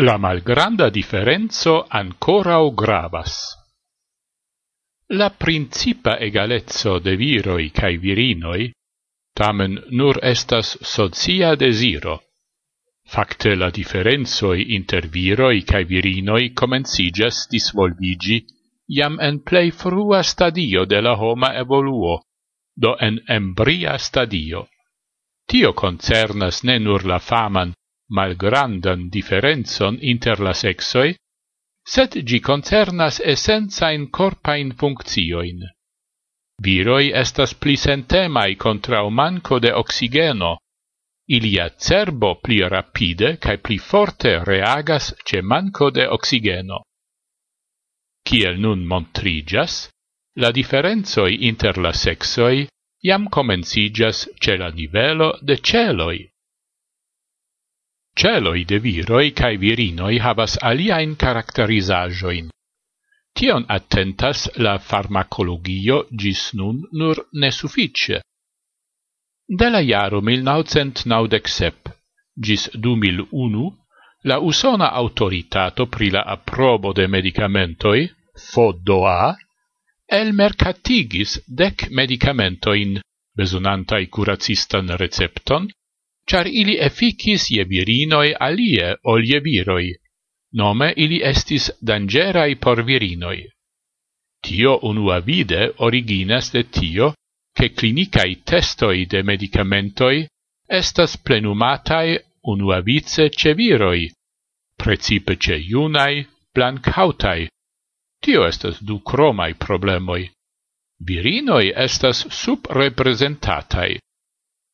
la malgranda differenzo ancorau gravas. La principa egalezzo de viroi cae virinoi tamen nur estas socia desiro. Fakte la differenzoi inter viroi cae virinoi comencigas disvolvigi iam en plei frua stadio de la homa evoluo, do en embria stadio. Tio concernas ne nur la faman malgrandan differenzon inter la sexoi, sed gi concernas essenzain corpain funccioin. Viroi estas pli sentemai contra manco de oxigeno, ilia cerbo pli rapide cae pli forte reagas ce manco de oxigeno. Ciel nun montrigas, la differenzoi inter la sexoi iam comencigas ce la nivelo de celoi Celoi de viroi cae virinoi havas aliaen caracterizajoin. Tion attentas la farmacologio gis nun nur nesuffice. De la jaro 1997 gis 2001 la usona autoritato pri la approbo de medicamentoi, FODOA, elmercatigis dec medicamentoin besonantai curacistan recepton, char ili efficis je virinoi alie ol je viroi, nome ili estis dangerai por virinoi. Tio unua vide originas de tio, che clinicae testoi de medicamentoi estas plenumatai unua vice ce viroi, precipe ce iunae, blancautae. Tio estas du cromai problemoi. Virinoi estas subrepresentatai,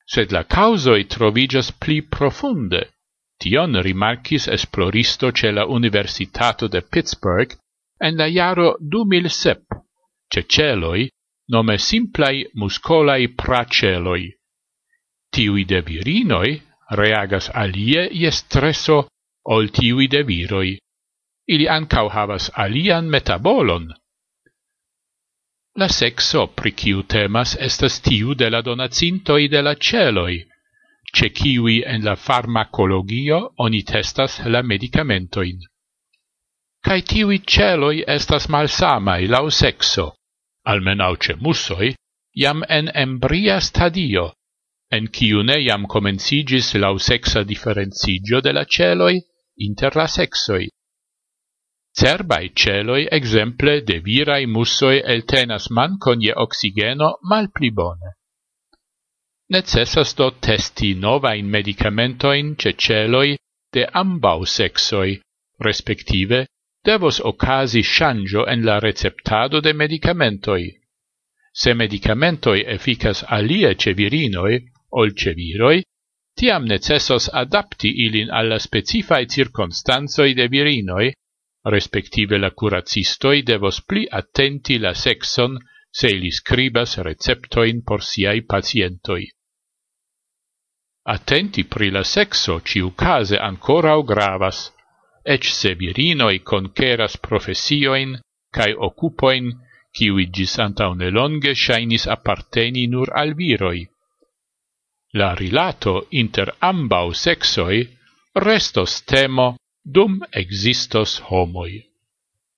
sed la causoi trovigas pli profunde. Tion rimarcis esploristo ce la Universitato de Pittsburgh en la jaro 2007, ce celoi nome simplai muscolai praceloi. Tiui de virinoi reagas alie ie streso ol tiui de viroi. Ili ancau havas alian metabolon, La sexo pri kiu temas estas tiu de la donacintoj de la celoj, ce kiwi en la farmacologio oni testas la medicamentoin. Cai tiui celoi estas malsamai lau sexo, almenau ce musoi, jam en embria stadio, en kiu ne jam comencigis lau sexa differenzigio de la celoi inter la sexoi. Cerbai celoi exemple de viraj el eltenas mancon je oxigeno mal pli bone. Necessas do testi novajn medicamentoin ce celoi de ambau sexoi, respektive devos ocasi shangio en la receptado de medicamentoi. Se medicamentoi efficas alie ce virinoi, ol ce viroi, tiam necessos adapti ilin alla specifai circonstanzoi de virinoi respektive la curacistoi devos pli attenti la sexon se ili scribas receptoin por siai pacientoi. Attenti pri la sexo ciu case ancora o gravas, ec se virinoi conceras professioin cae occupoin ciui gis antaunelonge shainis apparteni nur al viroi. La rilato inter ambau sexoi restos temo dum existos homoi.